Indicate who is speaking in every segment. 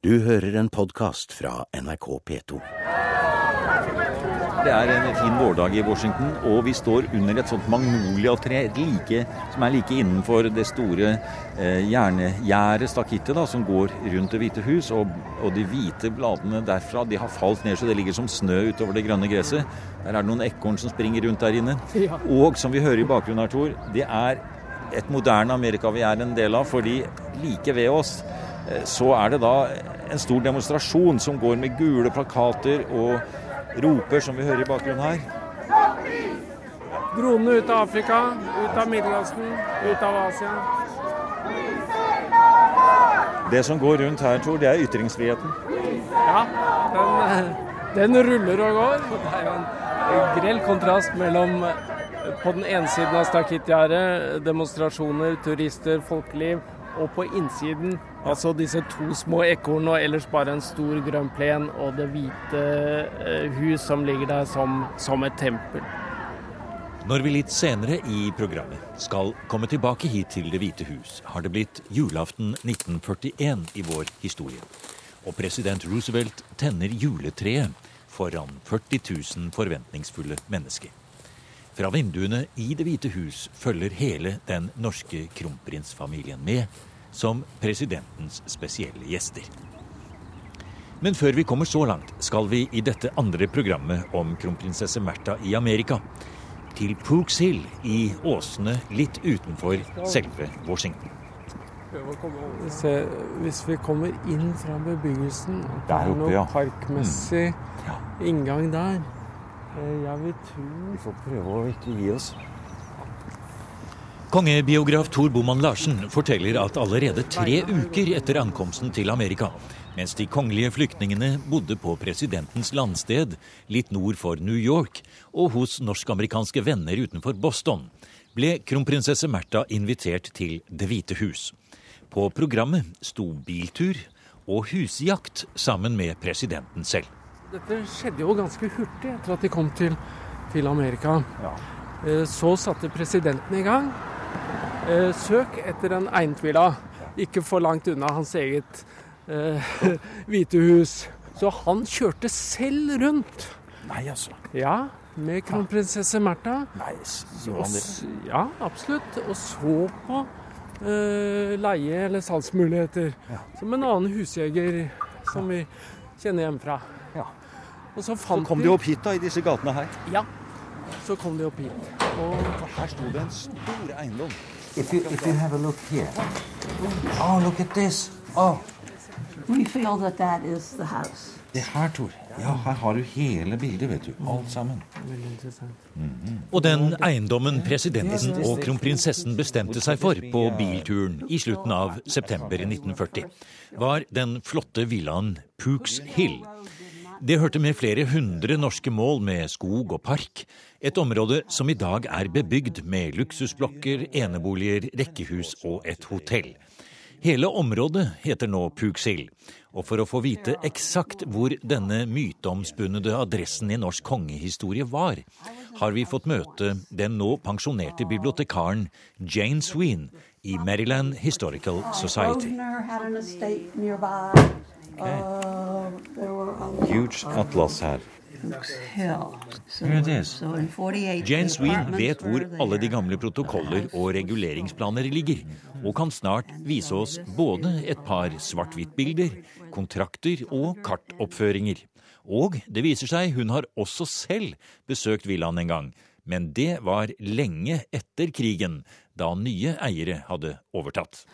Speaker 1: Du hører en podkast fra NRK P2.
Speaker 2: Det er en fin vårdag i Washington, og vi står under et sånt magnoliatre like, som er like innenfor det store eh, jerngjerdet, stakittet, da, som går rundt Det hvite hus. Og, og, de hvite bladene derfra de har falt ned, så det ligger som snø utover det grønne gresset. Der er det noen ekorn som springer rundt der inne. Og som vi hører i bakgrunnen her, Tor, det er et moderne Amerika vi er en del av, fordi like ved oss så er det da en stor demonstrasjon som går med gule plakater og roper, som vi hører i bakgrunnen her.
Speaker 3: Dronene ut av Afrika, ut av Middeløsten, ut av Asia.
Speaker 2: Det som går rundt her, Tor, det er ytringsfriheten.
Speaker 3: Ja, den, den ruller og går. Det er jo en grell kontrast mellom på den ene siden av stakittgjerdet demonstrasjoner, turister, folkeliv, og på innsiden altså disse to små ekornene og ellers bare en stor grønn plen og det hvite eh, hus som ligger der som, som et tempel.
Speaker 4: Når vi litt senere i programmet skal komme tilbake hit til Det hvite hus, har det blitt julaften 1941 i vår historie. Og president Roosevelt tenner juletreet foran 40 000 forventningsfulle mennesker. Fra vinduene i Det hvite hus følger hele den norske kronprinsfamilien med som presidentens spesielle gjester. Men før vi kommer så langt, skal vi i dette andre programmet om kronprinsesse Märtha i Amerika til Pooks Hill i åsene litt utenfor selve Washington.
Speaker 3: Hvis, hvis vi kommer inn fra bebyggelsen, at det er noe parkmessig mm. inngang der Jeg vil tro
Speaker 2: Vi får prøve å ikke gi oss.
Speaker 4: Kongebiograf Tor Boman Larsen forteller at allerede tre uker etter ankomsten til Amerika, mens de kongelige flyktningene bodde på presidentens landsted litt nord for New York og hos norsk-amerikanske venner utenfor Boston, ble kronprinsesse Märtha invitert til Det hvite hus. På programmet sto biltur og husjakt sammen med presidenten selv.
Speaker 3: Dette skjedde jo ganske hurtig etter at de kom til, til Amerika. Ja. Eh, så satte presidenten i gang. Eh, søk etter en eientvilla, ikke for langt unna hans eget eh, hvite hus. Så han kjørte selv rundt.
Speaker 2: Nei, altså.
Speaker 3: Ja, med kronprinsesse Märtha. Ja, absolutt. Og så på eh, leie- eller salgsmuligheter. Ja. Som en annen husjeger som vi kjenner hjemmefra. Ja.
Speaker 2: Og så, så kom de opp hit, da, i disse gatene her?
Speaker 3: Ja. Så kom de opp hit.
Speaker 2: Og her sto det en stor eiendom.
Speaker 5: If you, if you have a look here. Oh, look at this. Oh.
Speaker 6: We feel that that is the house.
Speaker 2: Det her, Tor. Ja, her har du hele bildet, vet du. Alt sammen.
Speaker 4: Mm -hmm. Og den eiendommen presidenten og kronprinsessen bestemte seg for på bilturen i slutten av september 1940, var den flotte villaen Pooks Hill. Det hørte med flere hundre norske mål med skog og park, et område som i dag er bebygd med luksusblokker, eneboliger, rekkehus og et hotell. Hele området heter nå Pugsild. Og for å få vite eksakt hvor denne myteomspunnede adressen i norsk kongehistorie var, har vi fått møte den nå pensjonerte bibliotekaren Jane Sween i Maryland Historical Society.
Speaker 2: Okay. Huge atlas her.
Speaker 4: Jane Sween vet hvor alle de gamle protokoller og reguleringsplaner ligger, og kan snart vise oss både et par svart-hvitt-bilder, kontrakter og kartoppføringer. Og det viser seg hun har også selv besøkt villaen en gang, men det var lenge etter krigen, da nye eiere hadde overtatt.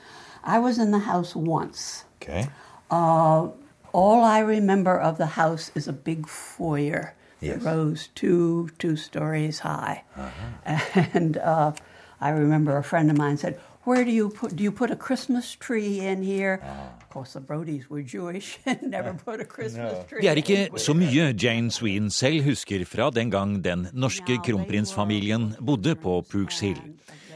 Speaker 6: I was in the house once. Okay. Uh, all I remember of the house is a big foyer yes. that rose two two stories high, uh-huh. and uh, I remember a friend of mine said, "Where do you put? Do you put a Christmas tree in here?" Uh. Of course, the Brodies were Jewish and never put a Christmas tree.
Speaker 4: Det er ikke så mye Jane Sween selv husker fra den gang den norske kronprinsfamilien bodde på Pooks Hill.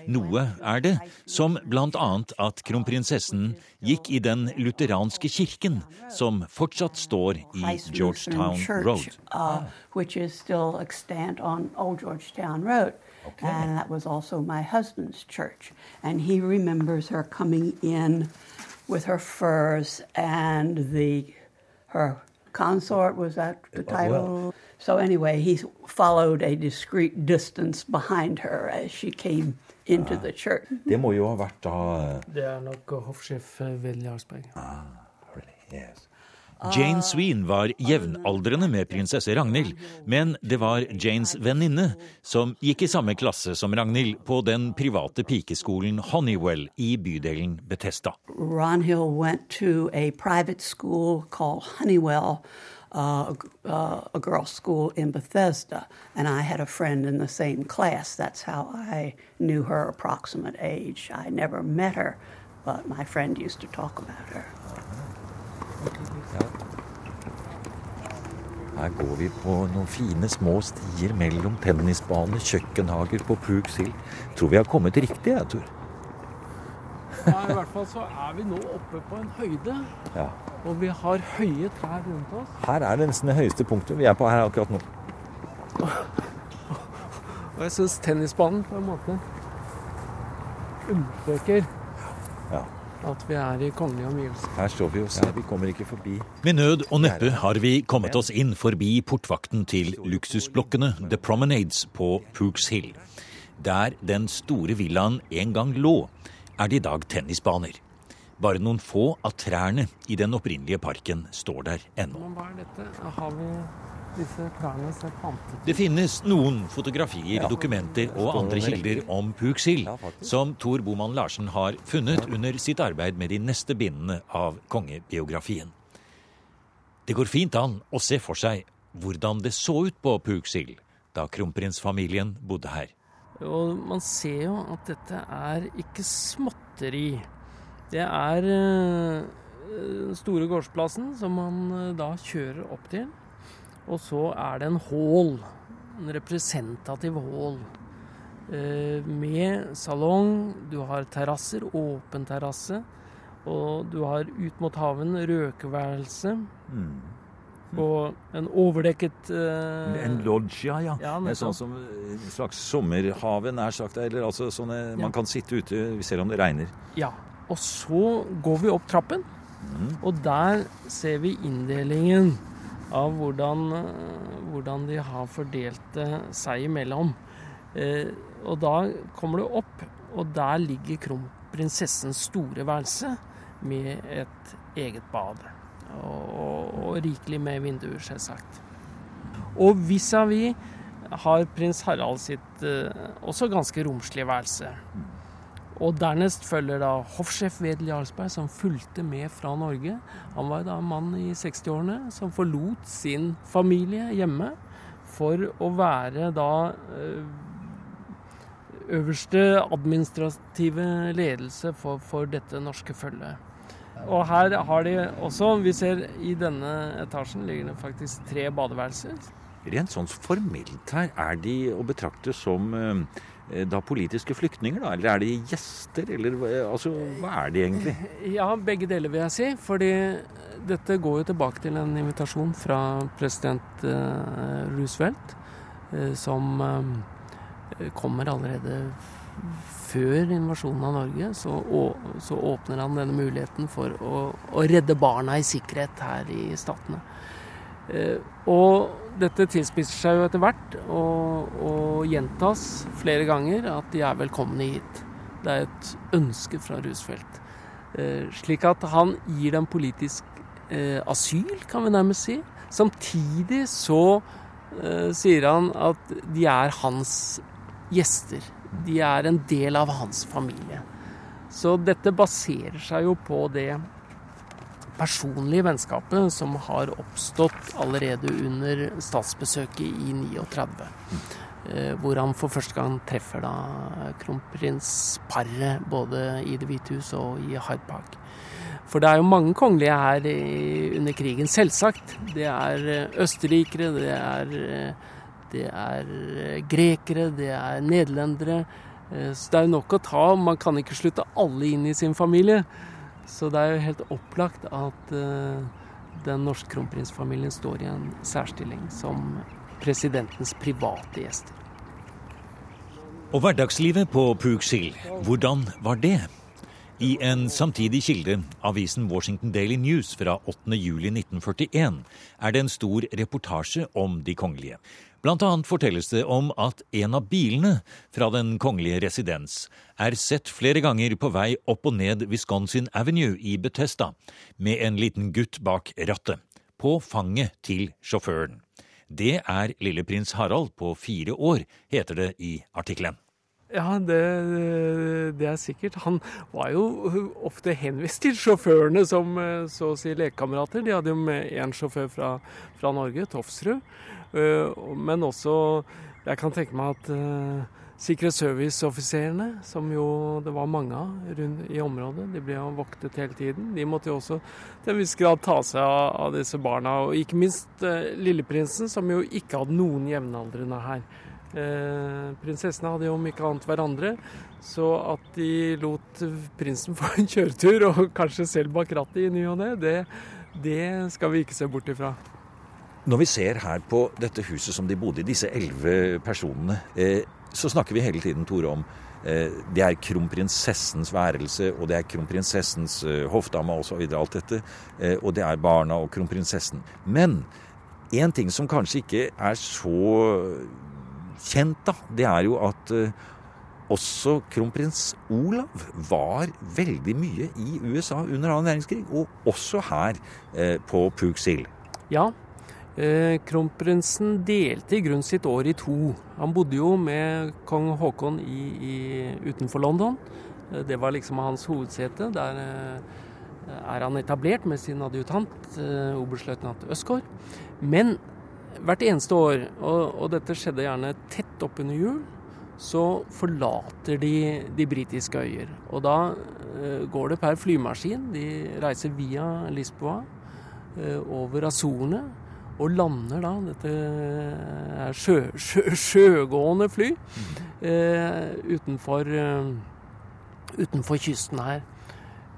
Speaker 4: Noe er det, som bl.a. at kronprinsessen gikk i den lutheranske kirken, som fortsatt står i Georgetown Road. Uh,
Speaker 6: okay. And that was also my husband's church. And he remembers her coming in with her furs and the her consort was that the title well. so anyway he followed a discreet distance behind her as she came into the church
Speaker 2: det må jo ha vært da
Speaker 3: det er nok hoffsjef Vedel Jarlsberg
Speaker 2: ah, really? yes.
Speaker 4: Jane Sween var jevnaldrende med prinsesse Ragnhild, men det var Janes venninne som gikk i samme klasse som Ragnhild på den private pikeskolen Honeywell i bydelen Bethesda.
Speaker 6: Ragnhild went to a private school called Honeywell. Uh, uh, a girls' school in Bethesda, and I had a friend in the same class. That's how I knew her approximate age. I never met her, but my friend used to talk about her.
Speaker 2: Her går vi på noen fine små stier mellom tennisbaner, kjøkkenhager på Pooks Hill. Tror vi har kommet riktig, jeg, Tor.
Speaker 3: Ja, I hvert fall så er vi nå oppe på en høyde. Ja. Og vi har høye trær rundt oss.
Speaker 2: Her er det nesten det høyeste punktet vi er på her akkurat nå.
Speaker 3: Og jeg syns tennisbanen på en måte understreker at vi er i kongelige omgivelser.
Speaker 2: Her står vi jo ser, vi kommer ikke forbi.
Speaker 4: Med nød og neppe har vi kommet oss inn forbi portvakten til luksusblokkene The Promenades på Pooks Hill. Der den store villaen en gang lå, er det i dag tennisbaner. Bare noen få av trærne i den opprinnelige parken står der ennå.
Speaker 3: Hva er dette? Har vi disse trærne ser plantet
Speaker 4: Det finnes noen fotografier, dokumenter og andre kilder om Puksil som Tor Boman Larsen har funnet under sitt arbeid med de neste bindene av kongebiografien. Det går fint an å se for seg hvordan det så ut på Puksil da kronprinsfamilien bodde her.
Speaker 3: Og man ser jo at dette er ikke småtteri. Det er den uh, store gårdsplassen som man uh, da kjører opp til. Og så er det en hall, en representativ hall, eh, med salong. Du har terrasser, åpen terrasse. Og du har ut mot haven røkeværelse. Mm. Og en overdekket uh,
Speaker 2: En loggia, ja. ja er sånn som en slags sommerhave, nær sagt. Eller altså sånne ja. Man kan sitte ute selv om det regner.
Speaker 3: Ja. Og så går vi opp trappen, mm. og der ser vi inndelingen av hvordan, eh, hvordan, de har fordelt det seg imellom. Eh, og da kommer du opp, og der ligger kronprinsessens store værelse med et eget bad. Og, og, og rikelig med vinduer, selvsagt. Og vis-à-vis har prins Harald sitt eh, også ganske romslige værelse. Og dernest følger da hoffsjef Wedel Jarlsberg, som fulgte med fra Norge. Han var da en mann i 60-årene som forlot sin familie hjemme for å være da eh, øverste administrative ledelse for, for dette norske følget. Og her har de også, vi ser i denne etasjen ligger det faktisk tre badeværelser.
Speaker 2: Rent sånn formelt her, er de å betrakte som eh, da politiske flyktninger, da? Eller er de gjester, eller altså, hva er de egentlig?
Speaker 3: Ja, begge deler vil jeg si. Fordi dette går jo tilbake til en invitasjon fra president Roosevelt, som kommer allerede før invasjonen av Norge. Så, åpner han denne muligheten for å redde barna i sikkerhet her i statene. Og dette tilspisser seg jo etter hvert og, og, gjentas flere ganger at de er velkomne hit. Det er et ønske fra Roosevelt. Eh, slik at han gir dem politisk eh, asyl, kan vi nærmest si. Samtidig så eh, sier han at de er hans gjester. De er en del av hans familie. Så dette baserer seg jo på det personlige vennskapet som har oppstått allerede under statsbesøket i 39. Eh, hvor han for første gang treffer da kronprinsparet både i Det hvite hus og i Hyde Park. For det er jo mange kongelige her under krigen, selvsagt. Det er eh, østerrikere, det er, eh, det er grekere, det er nederlendere. Så det er jo nok å ta. Man kan ikke slutte alle inn i sin familie. Så det er jo helt opplagt at uh, den norske kronprinsfamilien står i en særstilling som presidentens private gjester.
Speaker 4: Og hverdagslivet på Pooks Hill, hvordan var det? I en samtidig kilde, avisen Washington Daily News fra 8.07.1941, er det en stor reportasje om de kongelige. Blant annet fortelles det om at en av bilene fra den kongelige residens er sett flere ganger på vei opp og ned Wisconsin Avenue i Bethesda, med en liten gutt bak rattet, på fanget til sjåføren. Det er lille prins Harald på fire år, heter det i artikkelen.
Speaker 3: Ja, det, det, er sikkert. Han var jo ofte henvist til sjåførene som så å si lekekamerater. De hadde jo med én sjåfør fra, fra Norge, Tofsrud. Eh, men også Jeg kan tenke meg at uh, Secret Service-offiserene, som jo det var mange av rundt i området, de ble jo voktet hele tiden. De måtte jo også til en viss grad ta seg av, av disse barna. Og ikke minst eh, lilleprinsen, som jo ikke hadde noen jevnaldrende her. Eh, prinsessene hadde jo om ikke annet hverandre, så at de lot prinsen få en kjøretur, og kanskje selv bak rattet i ny og ne, det, det skal vi ikke se bort ifra.
Speaker 2: Når vi ser her på dette huset som de bodde i, disse elleve personene, eh, så snakker vi hele tiden, Tore, om eh, det er kronprinsessens værelse, og det er kronprinsessens eh, hoffdame osv. Alt dette. Eh, og det er barna og kronprinsessen. Men en ting som kanskje ikke er så kjent, da, det er jo at også kronprins Olav var veldig mye i USA under annen verdenskrig, og også her på Puks Hill.
Speaker 3: Ja, kronprinsen delte i grunn sitt år i to. Han bodde jo med kong Haakon i, i, utenfor London. Eh, det var liksom hans hovedsete. Der eh, er han etablert med sin adjutant, oberstløytnant Østgaard. Men hvert eneste år, og, og, dette skjedde gjerne tett oppunder jul, så forlater de de britiske øyer. Og da går det per flymaskin. De reiser via Lisboa over Azorene og lander da Dette er sjø, sjø, sjøgående fly eh, utenfor, uh, utenfor, kysten her.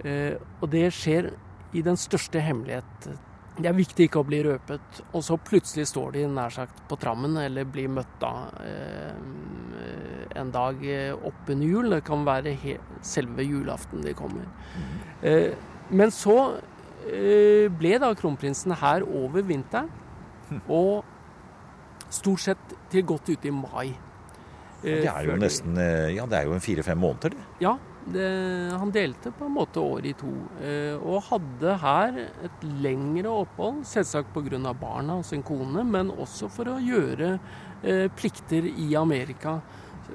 Speaker 3: Eh, og det skjer i den største hemmelighet. Det er viktig ikke å bli røpet. Og så plutselig står de nær sagt på trammen, eller blir møtt da eh, en dag oppunder jul. Det kan være selve julaften de kommer. Eh, men så eh, ble da kronprinsen her over vinteren. Og stort sett til godt ute i mai.
Speaker 2: Det er jo nesten eh, Ja, det er jo en fire-fem måneder, det.
Speaker 3: Ja. Det, han delte på en måte året i to. Eh, og hadde her et lengre opphold, selvsagt pga. barna og sin kone, men også for å gjøre eh, plikter i Amerika.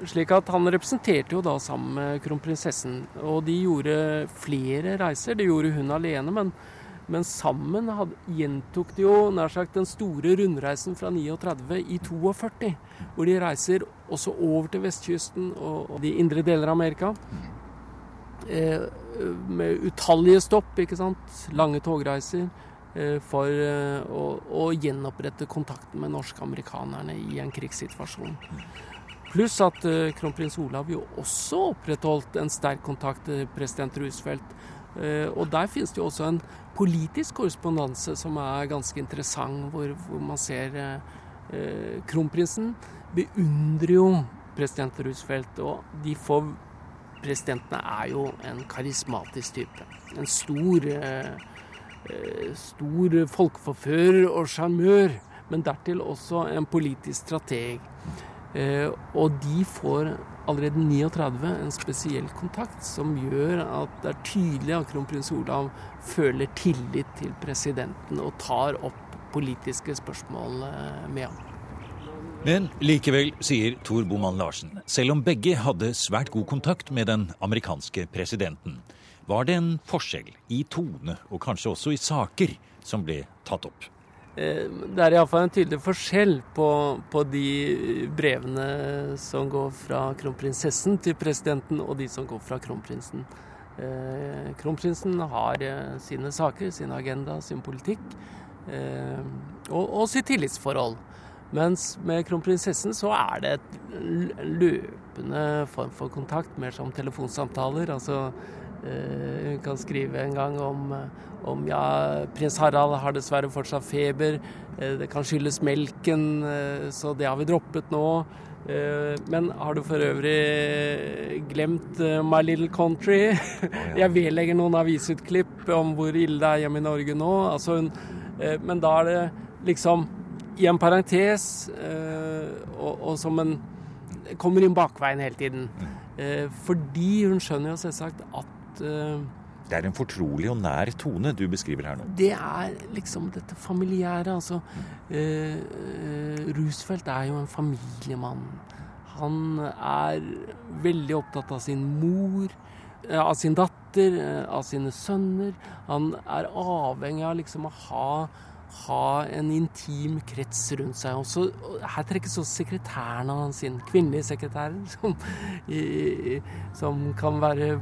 Speaker 3: Slik at han representerte jo da sammen med kronprinsessen. Og de gjorde flere reiser. Det gjorde hun alene, men men sammen hadde, gjentok de jo nær sagt den store rundreisen fra 39 i 42. Hvor de reiser også over til vestkysten og, og de indre deler av Amerika. Eh, med utallige stopp, ikke sant. Lange togreiser. Eh, for eh, å, å, gjenopprette kontakten med norske-amerikanerne i en krigssituasjon. Pluss at eh, kronprins Olav jo også opprettholdt en sterk kontakt til president Roosevelt. Eh, og der finnes det jo også en politisk korrespondanse som er ganske interessant, hvor, hvor man ser eh, eh, Kronprinsen beundrer jo president Roosevelt, og de få presidentene er jo en karismatisk type. En stor, eh, eh stor folkeforfører og sjarmør, men dertil også en politisk strateg. Eh, og de får allerede 39 en spesiell kontakt som gjør at det er tydelig at kronprins Olav føler tillit til presidenten og tar opp politiske spørsmål eh, med ham.
Speaker 4: Men likevel, sier Tor Boman Larsen, selv om begge hadde svært god kontakt med den amerikanske presidenten, var det en forskjell i tone og kanskje også i saker som ble tatt opp.
Speaker 3: Eh, det er iallfall en tydelig forskjell på, på, de brevene som går fra kronprinsessen til presidenten, og de som går fra kronprinsen. Eh, kronprinsen har eh, sine saker, sin agenda, sin politikk og, og, sitt tillitsforhold. Mens med kronprinsessen så er det et løpende form for kontakt, mer som telefonsamtaler. altså hun kan skrive en gang om, eh, om ja, prins Harald har dessverre fortsatt feber. Eh, det kan skyldes melken, så det har vi droppet nå. Men har du for øvrig glemt My Little Country? Jeg vedlegger noen avisutklipp om hvor ille det er hjemme i Norge nå. Altså hun, men da er det liksom i en parentes og, og som en kommer inn bakveien hele tiden. Mm. Fordi hun skjønner jo selvsagt at
Speaker 2: det er en fortrolig og nær tone du beskriver her nå.
Speaker 3: Det er liksom dette familiære. Altså, eh, Roosevelt er jo en familiemann. Han er veldig opptatt av sin mor, eh, av sin datter, eh, av sine sønner. Han er avhengig av liksom å ha ha en intim krets rundt seg. Også, her trekkes også sekretæren hans inn, kvinnelige sekretærer, som, i, som, kan være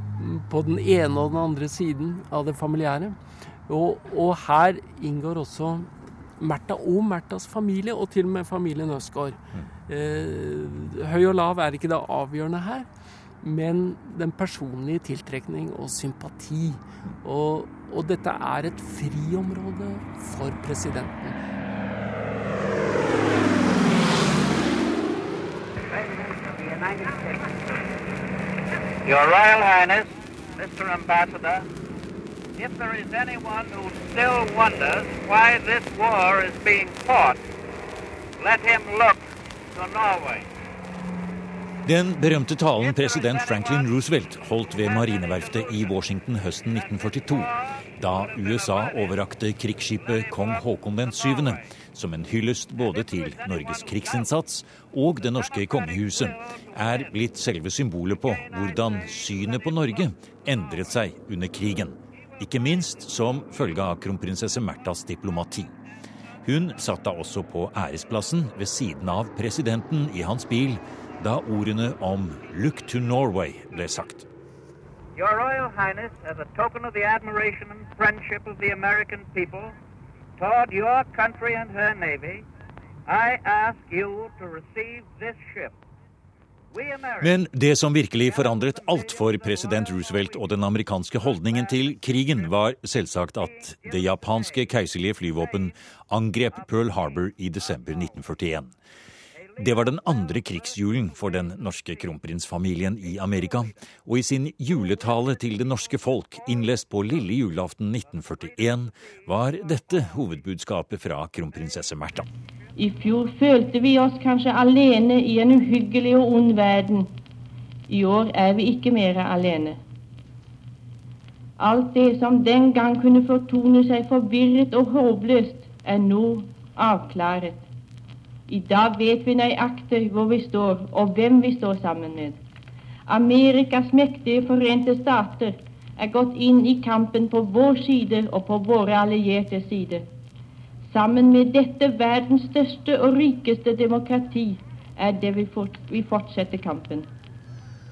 Speaker 3: på den ene og den andre siden av det familiære. Og, og her inngår også Märtha og Märthas familie, og til og med familien Østgaard. Eh, høy og lav er ikke det avgjørende her, men den personlige tiltrekning og sympati. Og, og dette er et friområde for presidenten.
Speaker 7: Your Royal Highness, Mr. Ambassador, if there is anyone who still wonders why this war is being fought, let him look to Norway.
Speaker 4: Den berømte talen president Franklin Roosevelt holdt ved marineverftet i Washington høsten 1942, da USA overrakte krigsskipet kong Haakon den 7., som en hyllest både til Norges krigsinnsats og det norske kongehuset, er blitt selve symbolet på hvordan synet på Norge endret seg under krigen. Ikke minst som følge av kronprinsesse Märthas diplomati. Hun satt da også på æresplassen ved siden av presidenten i hans bil da ordene om 'Look to Norway' ble sagt.
Speaker 7: Your Royal Highness, as a token of the admiration and friendship of the American people toward your country and her navy, I ask you to receive this ship.
Speaker 4: Men det som virkelig forandret alt for president Roosevelt og den amerikanske holdningen til krigen, var selvsagt at det japanske keiserlige flyvåpen angrep Pearl Harbor i desember 1941. Det var den andre krigsjulen for den norske kronprinsfamilien i Amerika. Og i sin juletale til det norske folk, innlest på lille julaften 1941, var dette hovedbudskapet fra kronprinsesse Märtha.
Speaker 8: I fjor følte vi oss kanskje alene i en uhyggelig og ond verden. I år er vi ikke mer alene. Alt det som den gang kunne fortone seg forvirret og håpløst, er nå avklaret. I dag vet vi nøyaktig hvor vi står, og hvem vi står sammen med. Amerikas mektige Forente Stater er gått inn i kampen på vår side og på våre allierte side. Sammen med dette verdens største og rikeste demokrati er det vi, fort, vi fortsetter kampen.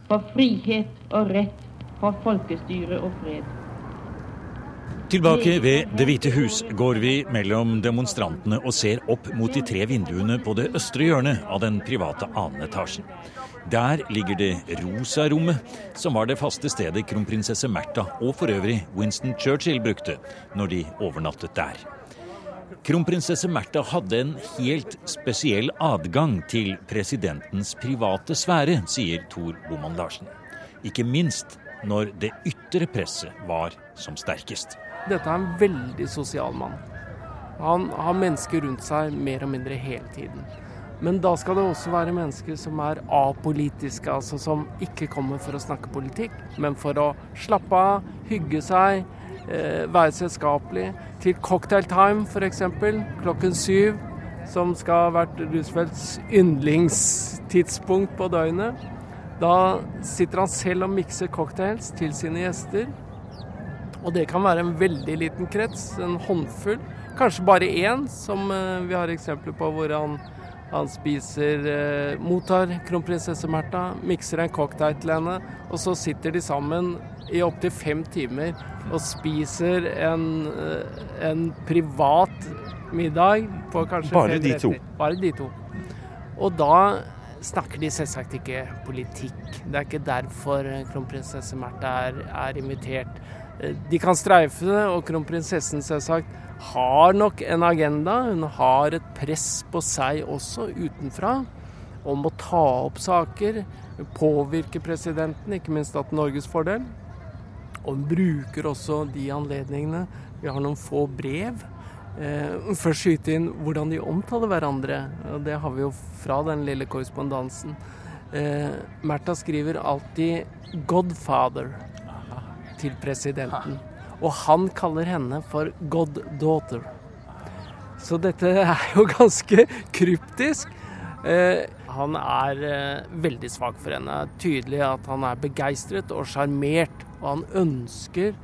Speaker 8: For frihet og rett, for folkestyre og fred.
Speaker 4: Tilbake ved Det hvite hus går vi mellom demonstrantene og ser opp mot de tre vinduene på det østre hjørnet av den private annenetasjen. Der ligger det rosa rommet, som var det faste stedet kronprinsesse Märtha og for øvrig Winston Churchill brukte når de overnattet der. Kronprinsesse Märtha hadde en helt spesiell adgang til presidentens private sfære, sier Tor Boman Larsen. Ikke minst når det ytre presset var som sterkest.
Speaker 3: Dette er en veldig sosial mann. Han har mennesker rundt seg mer og mindre hele tiden. Men da skal det også være mennesker som er apolitiske, altså som ikke kommer for å snakke politikk, men for å slappe av, hygge seg, eh, være selskapelig. Til cocktailtime f.eks. klokken syv, som skal ha vært Roosevelts yndlingstidspunkt på døgnet. Da sitter han selv og mikser cocktails til sine gjester. Og det kan være en veldig liten krets, en håndfull. Kanskje bare én, som eh, vi har eksempler på hvor han, han spiser eh, Mottar kronprinsesse Märtha, mikser en cocktail til henne, og så sitter de sammen i opptil fem timer og spiser en, eh, en privat middag på kanskje
Speaker 2: Bare de to?
Speaker 3: Bare de to. Og da snakker de selvsagt ikke politikk. Det er ikke derfor kronprinsesse Märtha er, er invitert. Eh, de kan streife det, og kronprinsessen selvsagt har nok en agenda. Hun har et press på seg også utenfra. om å ta opp saker, påvirke presidenten, ikke minst til Norges fordel. Og hun bruker også de anledningene. Vi har noen få brev. Eh, først skyte inn hvordan de omtaler hverandre. og Det har vi jo fra den lille korrespondansen. Eh, Märtha skriver alltid 'Godfather' til presidenten. Og han kaller henne for 'goddaughter'. Så dette er jo ganske kryptisk. Eh, han er eh, veldig svak for henne. Tydelig at han er begeistret og sjarmert. Og han ønsker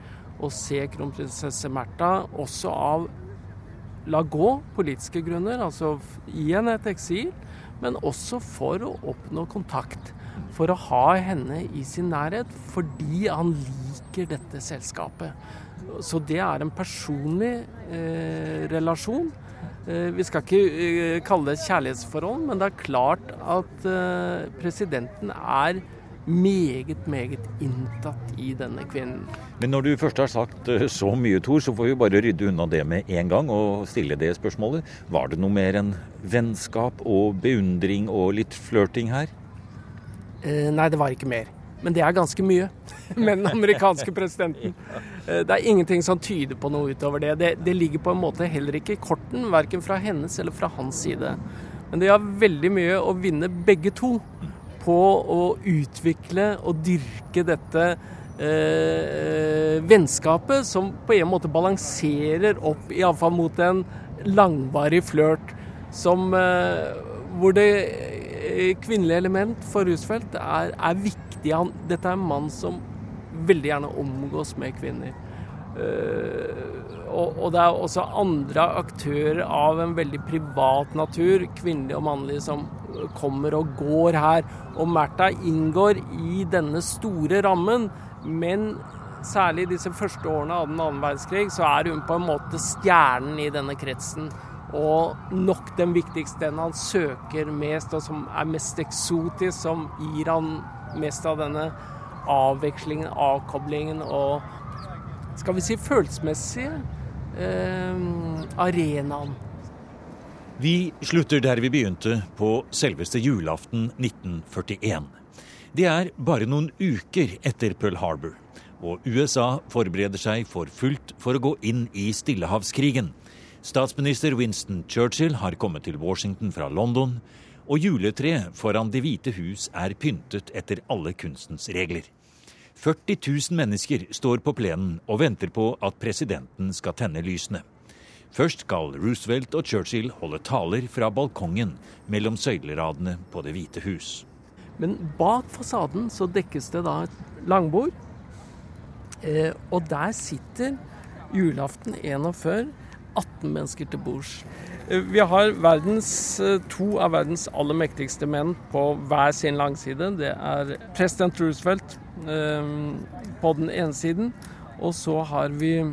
Speaker 3: å se kronprinsesse Märtha også av la gå politiske grunner, altså i henne et eksil men også for å oppnå kontakt. For å ha henne i sin nærhet fordi han liker dette selskapet. Så det er en personlig eh, relasjon. Eh, vi skal ikke eh, kalle det et kjærlighetsforhold, men det er klart at eh, presidenten er meget, meget inntatt i denne kvinnen.
Speaker 2: Men når du først har sagt eh, så mye, Tor, så får vi bare rydde unna det med en gang og stille det spørsmålet. Var det noe mer enn vennskap og beundring og litt flørting her?
Speaker 3: Eh, nei, det var ikke mer. Men det er ganske mye med den amerikanske presidenten. Eh, det er ingenting som tyder på noe utover det. det. Det ligger på en måte heller ikke i korten, verken fra hennes eller fra hans side. Men de har veldig mye å vinne begge to på å utvikle og dyrke dette eh, vennskapet, som på en måte balanserer opp iallfall mot en langvarig flørt som eh, hvor det kvinnelige element for Roosevelt er, er viktig. Han, dette er en mann som veldig gjerne omgås med kvinner. Uh, og, og, det er også andre aktører av en veldig privat natur, kvinnelige og mannlige, som kommer og går her. Og Märtha inngår i denne store rammen, men særlig i disse første årene av den annen verdenskrig, så er hun på en måte stjernen i denne kretsen. Og nok den viktigste, den han søker mest, og som er mest eksotisk, som gir han mest av denne avvekslingen, avkoblingen og skal vi si følelsesmessige eh, arenaen
Speaker 4: vi slutter der vi begynte, på selveste julaften 1941. Det er bare noen uker etter Pearl Harbor, og USA forbereder seg for fullt for å gå inn i Stillehavskrigen. Statsminister Winston Churchill har kommet til Washington fra London, og juletreet foran Det hvite hus er pyntet etter alle kunstens regler. 40 000 mennesker står på plenen og venter på at presidenten skal tenne lysene. Først skal Roosevelt og Churchill holde taler fra balkongen mellom søyleradene på Det hvite hus.
Speaker 3: Men bak fasaden så dekkes det da et langbord. Eh, og der sitter julaften 41 18 mennesker til bords. Eh, vi har verdens, eh, to av verdens aller mektigste menn på hver sin langside. Det er president Roosevelt eh, på den ene siden, og så har vi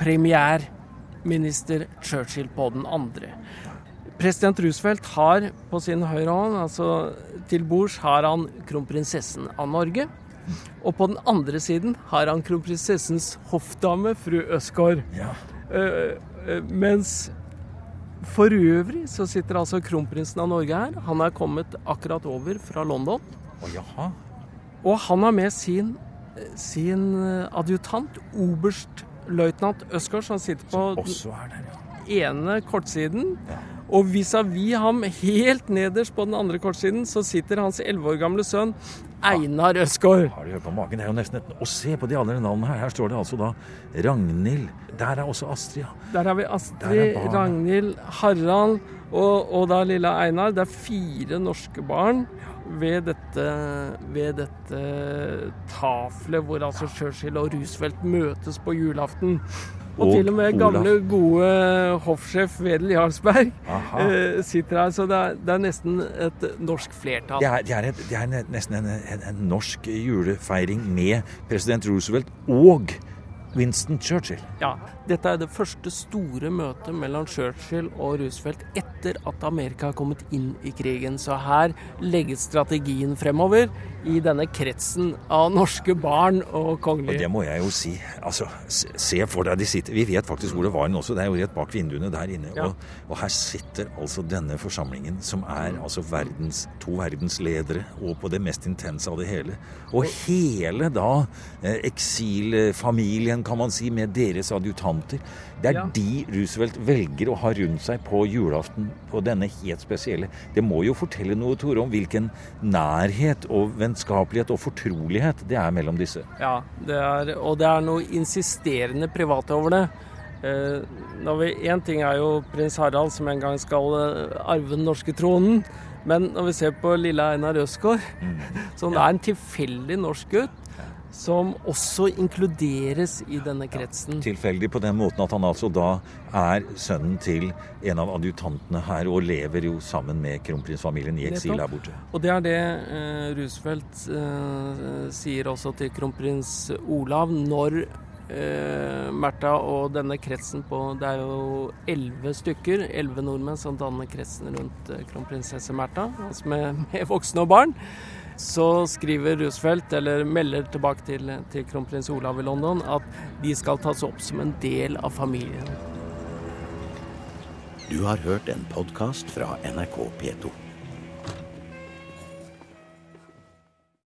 Speaker 3: premierminister Churchill på den andre. President Roosevelt har på sin høyre hånd, altså til bords, har han kronprinsessen av Norge. Og på den andre siden har han kronprinsessens hoffdame, fru Øsgaard. Ja. Uh, uh, mens for øvrig så sitter altså kronprinsen av Norge her. Han er kommet akkurat over fra London.
Speaker 2: Oh,
Speaker 3: og han har med sin, sin adjutant, oberstløytnant Øsgaard, som sitter på
Speaker 2: også er der,
Speaker 3: ja. ene kortsiden. Ja. Og vis-à-vis ham, helt nederst på den andre kortsiden, så sitter hans elleve år gamle sønn Einar Øsgaard.
Speaker 2: Har du hørt på magen? Det er jo nesten et... Og se på de andre navnene her. Her står det altså da Ragnhild. Der er også Astrid.
Speaker 3: Der har vi Astrid, Ragnhild, Harald og, og da lille Einar. Det er fire norske barn ved dette, ved dette tafelet hvor altså Churchill og Roosevelt møtes på julaften. Og, og til og med gamle, gode hoffsjef Wedel Jarlsberg eh, sitter her. Så det er, det er, nesten et norsk flertall.
Speaker 2: Det er, det er, et, det er nesten en, en, en norsk julefeiring med president Roosevelt og Winston Churchill.
Speaker 3: Ja, dette er det første store møtet mellom Churchill og Roosevelt etter at Amerika har kommet inn i krigen. Så her legges strategien fremover i denne kretsen av norske barn og kongelige.
Speaker 4: Og det må jeg jo si. Altså, se for deg de sitter Vi vet faktisk hvor det var nå også. Det er jo rett bak vinduene der inne. Ja. Og, og, her sitter altså denne forsamlingen, som er altså verdens, to verdensledere, og på det mest intense av det hele. Og hele da eh, eksilfamilien, kan man si, med deres adjutanter. Det er ja. de Roosevelt velger å ha rundt seg på julaften på denne helt spesielle. Det må jo fortelle noe, Tore, om hvilken nærhet og vennskapelighet og fortrolighet det er mellom disse.
Speaker 3: Ja, det er, og det er noe insisterende privat over det. Én eh, ting er jo prins Harald, som en gang skal eh, arve den norske tronen. Men når vi ser på lille Einar Østgaard, mm. som er en tilfeldig norsk gutt, som også inkluderes i denne kretsen.
Speaker 4: Ja, tilfeldig på den måten at han altså da er sønnen til en av adjutantene her, og lever jo sammen med kronprinsfamilien i eksil her borte.
Speaker 3: Og det er det eh, Roosevelt eh, sier også til kronprins Olav når eh, Märtha og denne kretsen på Det er jo elleve stykker, elleve nordmenn som danner kretsen rundt eh, kronprinsesse Märtha, altså med, med voksne og barn så skriver Roosevelt, eller melder tilbake til, til kronprins Olav i London, at de skal tas opp som en del av familien.
Speaker 1: Du har hørt en podkast fra NRK P2.